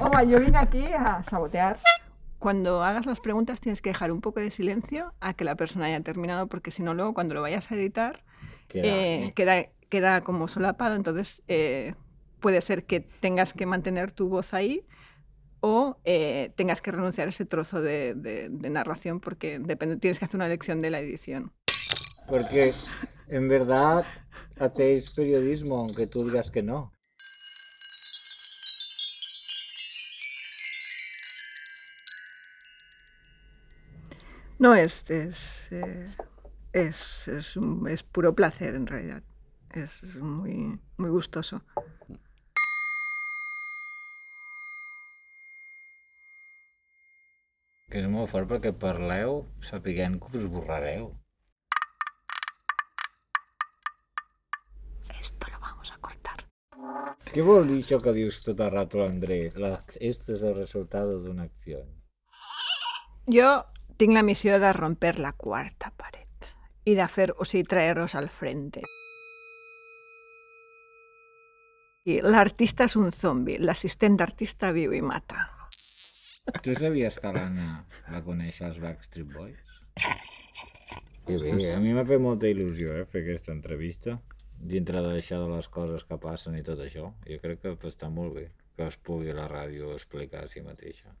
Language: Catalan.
Home, yo vine aquí a sabotear. Cuando hagas las preguntas tienes que dejar un poco de silencio a que la persona haya terminado, porque si no, luego cuando lo vayas a editar, Queda- eh, queda, queda como solapado. Entonces, eh, puede ser que tengas que mantener tu voz ahí o eh, tengas que renunciar a ese trozo de, de- de narración, porque depende, tienes que hacer una elección de la edición. Porque en verdad hacéis periodismo, aunque tú digas que no. No, es, es, eh, es, es un- es puro placer en realidad. Es, es muy, muy gustoso. Que és molt fort perquè parleu sapiguent que us borrareu. Esto lo vamos a cortar. Què vol dir això que dius tot el rato, André? La, este és el resultat d'una acció. Jo tinc la missió de romper la quarta paret i de fer, o sigui, traeros al frente. I l'artista és un zombi, l'assistent d'artista viu i mata. Tu sabies que l'Anna va conèixer els Backstreet Boys? I bé, a mi m'ha fet molta il·lusió eh, fer aquesta entrevista dintre d'això de les coses que passen i tot això. Jo crec que està molt bé que es pugui a la ràdio explicar a si mateixa.